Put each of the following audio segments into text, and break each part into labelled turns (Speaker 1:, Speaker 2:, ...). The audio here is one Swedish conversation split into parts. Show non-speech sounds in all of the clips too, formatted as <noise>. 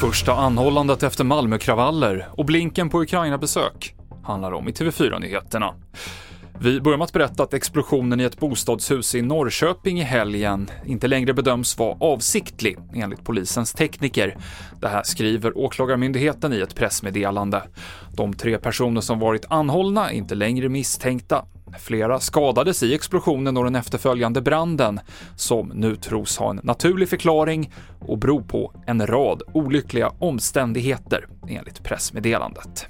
Speaker 1: Första anhållandet efter Malmökravaller och blinken på Ukraina-besök handlar om i TV4-nyheterna. Vi börjar med att berätta att explosionen i ett bostadshus i Norrköping i helgen inte längre bedöms vara avsiktlig, enligt polisens tekniker. Det här skriver Åklagarmyndigheten i ett pressmeddelande. De tre personer som varit anhållna är inte längre misstänkta. Flera skadades i explosionen och den efterföljande branden, som nu tros ha en naturlig förklaring och beror på en rad olyckliga omständigheter, enligt pressmeddelandet.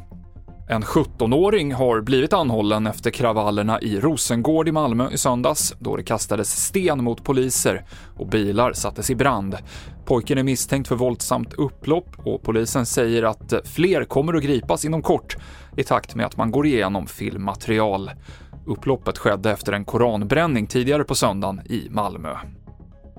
Speaker 1: En 17-åring har blivit anhållen efter kravallerna i Rosengård i Malmö i söndags, då det kastades sten mot poliser och bilar sattes i brand. Pojken är misstänkt för våldsamt upplopp och polisen säger att fler kommer att gripas inom kort i takt med att man går igenom filmmaterial. Upploppet skedde efter en koranbränning tidigare på söndagen i Malmö.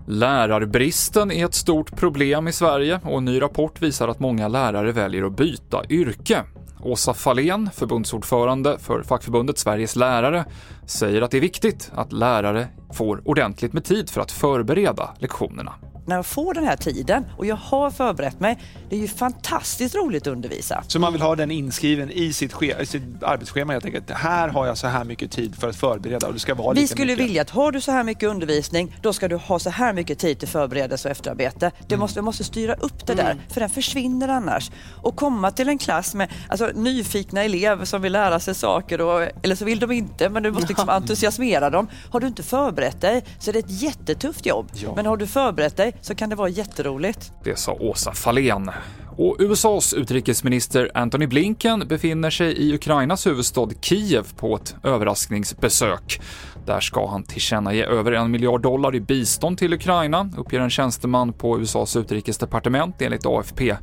Speaker 1: Lärarbristen är ett stort problem i Sverige och en ny rapport visar att många lärare väljer att byta yrke. Åsa Fahlén, förbundsordförande för fackförbundet Sveriges lärare, säger att det är viktigt att lärare får ordentligt med tid för att förbereda lektionerna
Speaker 2: när jag får den här tiden och jag har förberett mig, det är ju fantastiskt roligt att undervisa.
Speaker 3: Så man vill ha den inskriven i sitt, i sitt arbetsschema helt enkelt. Här har jag så här mycket tid för att förbereda och det ska vara
Speaker 2: Vi skulle mycket. vilja att har du så här mycket undervisning, då ska du ha så här mycket tid till förberedelse och efterarbete. Det mm. måste, måste styra upp det där, mm. för den försvinner annars. Och komma till en klass med alltså, nyfikna elever som vill lära sig saker, och, eller så vill de inte, men du måste liksom <laughs> entusiasmera dem. Har du inte förberett dig så är det ett jättetufft jobb. Ja. Men har du förberett dig så kan det vara jätteroligt.
Speaker 1: Det sa Åsa Fahlén. Och USAs utrikesminister Antony Blinken befinner sig i Ukrainas huvudstad Kiev på ett överraskningsbesök. Där ska han tillkännage över en miljard dollar i bistånd till Ukraina, uppger en tjänsteman på USAs utrikesdepartement enligt AFP.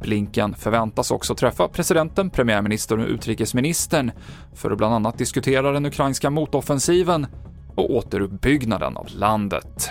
Speaker 1: Blinken förväntas också träffa presidenten, premiärministern och utrikesministern för att bland annat diskutera den ukrainska motoffensiven och återuppbyggnaden av landet